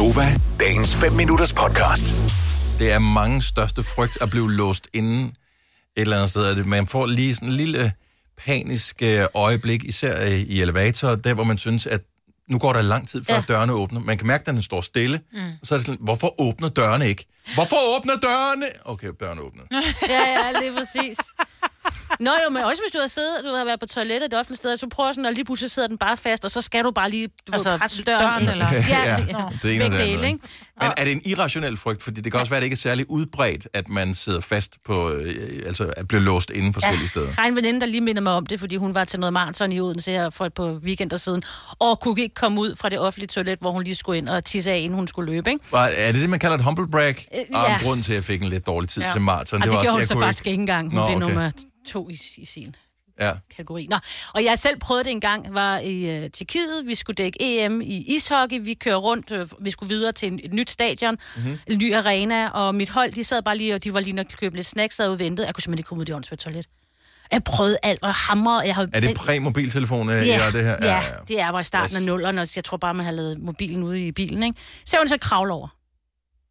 Gonova, dagens 5 minutters podcast. Det er mange største frygt at blive låst inde et eller andet sted. Det- Man får lige sådan en lille panisk øh, øjeblik, især øh, i elevatorer, der hvor man synes, at nu går der lang tid, før ja. Ja. dørene åbner. Man kan mærke, at den står stille. Mm. Og så er det sådan, hvorfor åbner dørene ikke? Hvorfor åbner dørene? Okay, dørene åbner. Ja, ja, lige præcis. Nå jo, men også hvis du har siddet, du har været på toilettet et offentligt sted, så prøver sådan, og lige pludselig sidder den bare fast, og så skal du bare lige du Altså, presse døren. døren, eller? Ja, Ja, ja, det er en begge eller anden, dele, ikke? Men er det en irrationel frygt? Fordi det kan også være, at det ikke er særlig udbredt, at man sidder fast på, øh, altså at blive låst inde forskellige steder. Jeg har en veninde, der lige minder mig om det, fordi hun var til noget maraton i Odense her for et par weekender siden, og kunne ikke komme ud fra det offentlige toilet, hvor hun lige skulle ind og tisse af, inden hun skulle løbe, ikke? Og Er det det, man kalder et humble brag? Øh, Og ja. en grund til, at jeg fik en lidt dårlig tid Ja. til maraton. Og det, det gjorde hun jeg så kunne faktisk ikke engang. Hun Nå, blev okay. nummer to i, i sin Ja. kategori. Nå, og jeg selv prøvet det en gang, var i uh, Tjekkiet, vi skulle dække EM i ishockey, vi kører rundt, øh, vi skulle videre til en, et nyt stadion, Mhm. mm-hmm. en ny arena, og mit hold, de sad bare lige, og de var lige nok købe lidt snacks, og ventede, jeg kunne simpelthen ikke komme ud i det åndsvært toilet. Jeg prøvede alt, og hammer, jeg har... Er det præ-mobiltelefon, øh, Ja, ja, det her? ja, det er bare i starten af nullerne, og jeg tror bare, man har lavet mobilen ude i bilen, ikke? Så var så kravle over.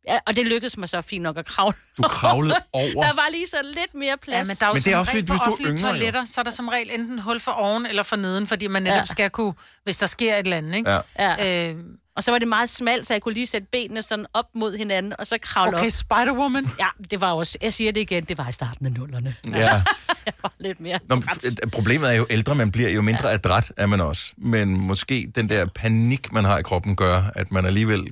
Ja, og det lykkedes mig så fint nok at kravle. Du kravlede over. Der var lige så lidt mere plads. Ja, men der er jo Men det er også lidt, hvis du yngre, jo. toiletter, så er der som regel enten hul for oven eller for neden, fordi man netop Ja. skal kunne, hvis der sker et eller andet, ikke? Ja. Ja. Øh, Og så var det meget smalt, så jeg kunne lige sætte benene sådan op mod hinanden, og så kravle okay, op. Spider-Woman. Ja, det var også, jeg siger det igen, det var i starten af nullerne. Ja. Jeg var lidt mere Nå, f- problemet er jo, ældre man bliver, jo mindre ja. adræt er man også. Men måske den der panik, man har i kroppen, gør, at man alligevel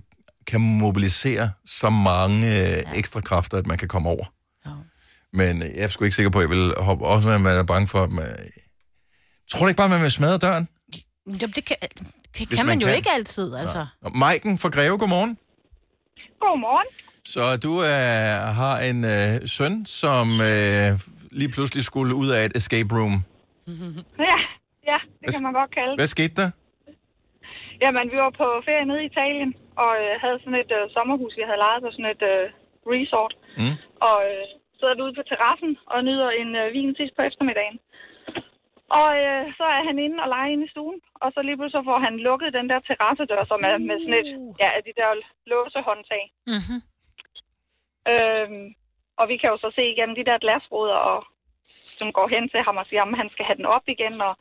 kan mobilisere så mange øh, ekstra kræfter, at man kan komme over. Ja. Men øh, jeg er sgu ikke sikker på, at jeg vil hoppe, også når man er bange for, at man... Tror du ikke bare, at man vil smadre døren? Jamen, det kan, det kan man, man jo kan. ikke altid, altså. Nå, Maiken fra Greve, godmorgen. Godmorgen. Så du øh, har en øh, søn, som øh, lige pludselig skulle ud af et escape room. Ja, ja, det kan man godt kalde det. Hvad skete der? Jamen, vi var på ferie nede i Italien, og øh, havde sådan et øh, sommerhus, vi havde lejet på sådan et øh, resort. Mm. Og øh, sidder ude på terrassen og nyder en øh, vin sidst på eftermiddagen. Og øh, så er han inde og leger inde i stuen, og så lige pludselig får han lukket den der terrassedør, som er med sådan et, ja, af de der låsehåndtag. Mm-hmm. Øhm, og vi kan jo så se igennem de der glasruder, og, som går hen til ham og siger, at han skal have den op igen, og,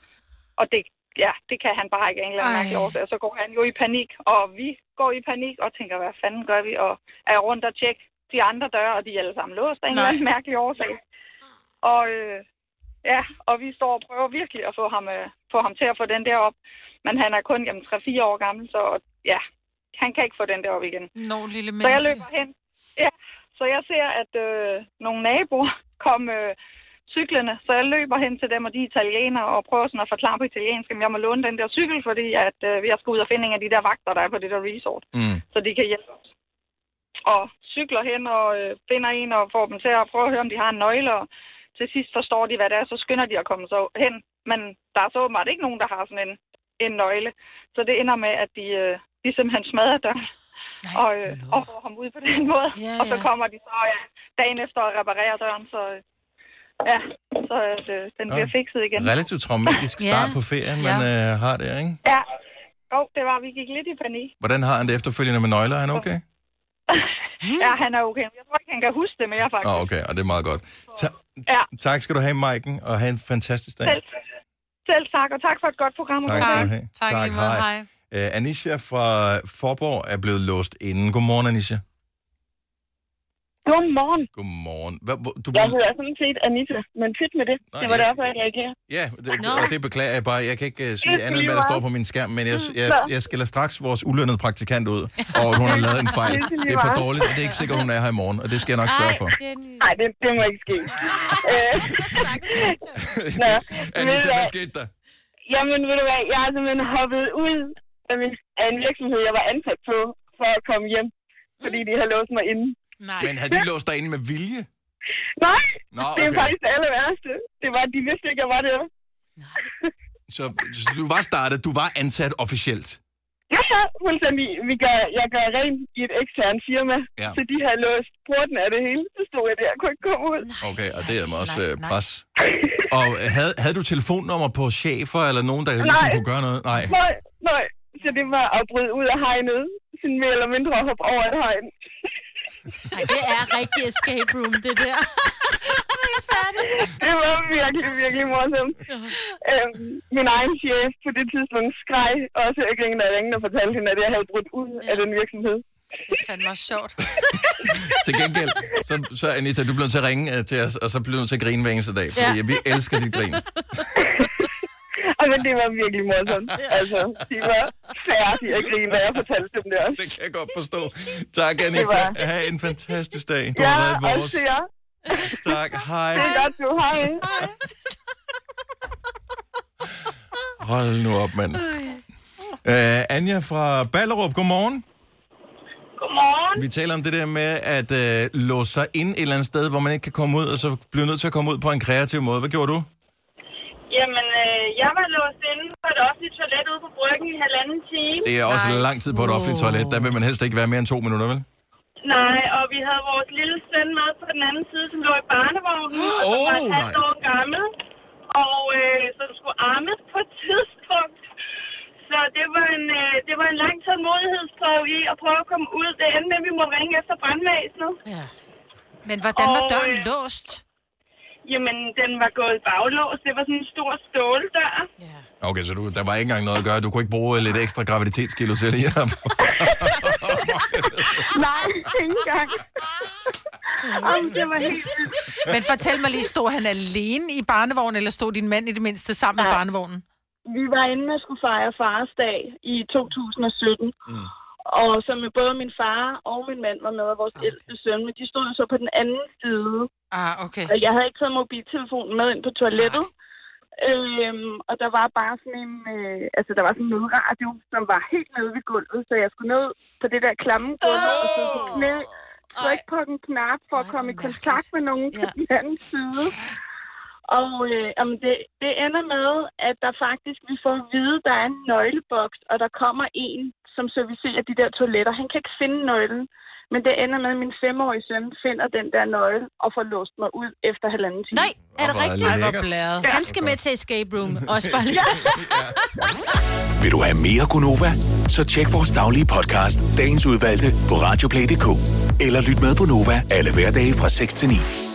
og det, ja, det kan han bare ikke af en eller anden årsag. Og så går han jo i panik, og vi går i panik og tænker, hvad fanden gør vi? Og er rundt og tjekke de andre døre, og de er alle sammen låst af en eller anden mærkelig årsag. Og øh, ja, og vi står og prøver virkelig at få ham, øh, få ham til at få den der op. Men han er kun jamen, 3-4 år gammel, så ja, han kan ikke få den der op igen. Nå, lille Så jeg menneske. løber hen. Ja, så jeg ser, at øh, nogle naboer kom øh, cyklerne, så jeg løber hen til dem, og de er italienere, og prøver sådan at forklare på italiensk, om jeg må låne den der cykel, fordi at, øh, jeg skal ud og finde en af de der vagter, der er på det der resort, Mm. så de kan hjælpe os. Og cykler hen og øh, finder en og får dem til at prøve at høre, om de har en nøgle, og til sidst forstår de, hvad det er, så skynder de at komme så hen. Men der er så åbenbart ikke nogen, der har sådan en, en nøgle. Så det ender med, at de, øh, de simpelthen smadrer døren Nej, og, øh, og får ham ud på den måde. Ja, Og så ja. kommer de så ja, dagen efter at reparere døren, så øh, ja, så øh, den bliver Ja. fikset igen. Relativt traumatisk Ja. start på ferien, man øh, har der, ikke? Ja, jo, det var, vi gik lidt i panik. Hvordan har han det efterfølgende med nøgler? Er han okay? Ja, han er okay. Jeg tror ikke, han kan huske det mere, faktisk. Oh, okay, og det er meget godt. Ta- Ja. tak skal du have, Maiken, og have en fantastisk dag. Selv, selv tak, og tak for et godt program. og Tak god skal du have. Tak, tak lige måde. Hej. Uh, Anisha fra Forborg er blevet låst inde. Godmorgen, Anisha. Godmorgen. Godmorgen. Hvor- du Jeg hedder sådan set Anita, men pyt med det. Nå, det var ja. derfor, jeg reagerer. Ja, det, Nå. og det beklager jeg bare. Jeg kan ikke uh, sige Det er andet, end hvad der står på min skærm, men jeg, jeg, jeg skiller straks vores ulønnede praktikant ud, og hun har lavet en fejl. Det er er for dårligt, og det er ikke sikkert, hun er her i morgen, og det skal jeg nok sørge for. Nej, det, det må ikke ske. øh, Nå, Anita, hvad skete der? Jamen, ved du hvad, jeg har simpelthen hoppet ud af, min, af en virksomhed, jeg var ansat på, for at komme hjem, fordi de har låst mig inde. Nej. Men havde de låst dig inde med vilje? Nej, Nå, det er okay. faktisk det aller værste. Det var, de vidste ikke, jeg var der. Så, så du var startet, du var ansat officielt? Ja, ja, fuldstændig. Vi gør, jeg gør rent i et eksternt firma, Ja. så de har låst porten af det hele. Så stod jeg der og kunne ikke komme ud. Okay, og det er mig også Nej, øh, nej. pres. Og havde, havde du telefonnummer på chefer, eller nogen, der ligesom Nej. kunne gøre noget? Nej. Nej, nej. Så det var at bryde ud af hegnet. sådan mere eller mindre at hoppe over et hegn. Ej, det er rigtig escape room, det der. Det var virkelig, virkelig morsomt. Øhm, min egen chef på det tidspunkt skreg også af grin, da jeg ringede og fortalte hende, at jeg havde brudt ud af den virksomhed. Det er fandme også sjovt. Til gengæld, så, så Anita, du bliver nødt til at ringe øh, til os, og så bliver du til at grine hver eneste dag, fordi ja. vi elsker dit grin. Og men det var virkelig morsomt. Altså, de var færdige at grine, da jeg fortalte dem det også. Det kan jeg godt forstå. Tak, Anita. Ha' en fantastisk dag. Du Ja, har været vores. til jer. Tak, hej. Det er godt, du. Hej. Hold nu op, mand. Uh, Anja fra Ballerup, godmorgen. Godmorgen. Vi taler om det der med at uh, låse sig ind et eller andet sted, hvor man ikke kan komme ud, og så bliver nødt til at komme ud på en kreativ måde. Hvad gjorde du? Jamen, øh, jeg var låst inde på et offentligt toilet ude på bryggen i halvanden time. Det er også lang tid på et offentligt toilet. Der vil man helst ikke være mere end to minutter, vel? Nej, og vi havde vores lille søn med på den anden side, som lå i barnevognen, og som var et halvt nej. år gammel, og øh, som skulle armes på et tidspunkt. Så det var en, øh, det var en lang tålmodighedsprøve i at prøve at komme ud. Det endte med, at vi måtte ringe efter brandvæsenet. Ja. Men hvordan var Og, døren øh, låst? Jamen, den var gået baglås. Det var sådan en stor ståldør. Ja. Okay, så du, der var ikke engang noget at gøre. Du kunne ikke bruge lidt ekstra graviditetskilo til det her. Nej, ikke engang. Jamen, det var helt vildt. Men fortæl mig lige, stod han alene i barnevognen, eller stod din mand i det mindste sammen i Nej. barnevognen? Vi var inde og skulle fejre fars dag i 2017. Mm. Og så med både min far og min mand var med, og vores okay. ældste søn, men de stod så på den anden side. Ah, okay. Og jeg havde ikke taget mobiltelefonen med ind på toilettet. Øhm, og der var bare sådan en, øh, altså der var sådan en nødradio, som var helt nede ved gulvet, så jeg skulle ned på det der klamme gulv, oh! og så på knæ, trykke på den knap for at Ej, komme i kontakt med nogen på Ja. den anden side. Og øh, jamen det, det ender med, at der faktisk, vi får at vide, der er en nøgleboks, og der kommer en, som servicerer de der toiletter. Han kan ikke finde nøglen, men det ender med, at min femårige søn finder den der nøgle og får låst mig ud efter halvanden time. Nej, er det rigtigt? Ej, hvor blæret. Han skal med til escape room. Også bare lige. Vil du have mere Gunova? Så tjek vores daglige podcast, dagens udvalgte, på radioplay.dk. Eller lyt med på Nova alle hverdage fra 6 til 9.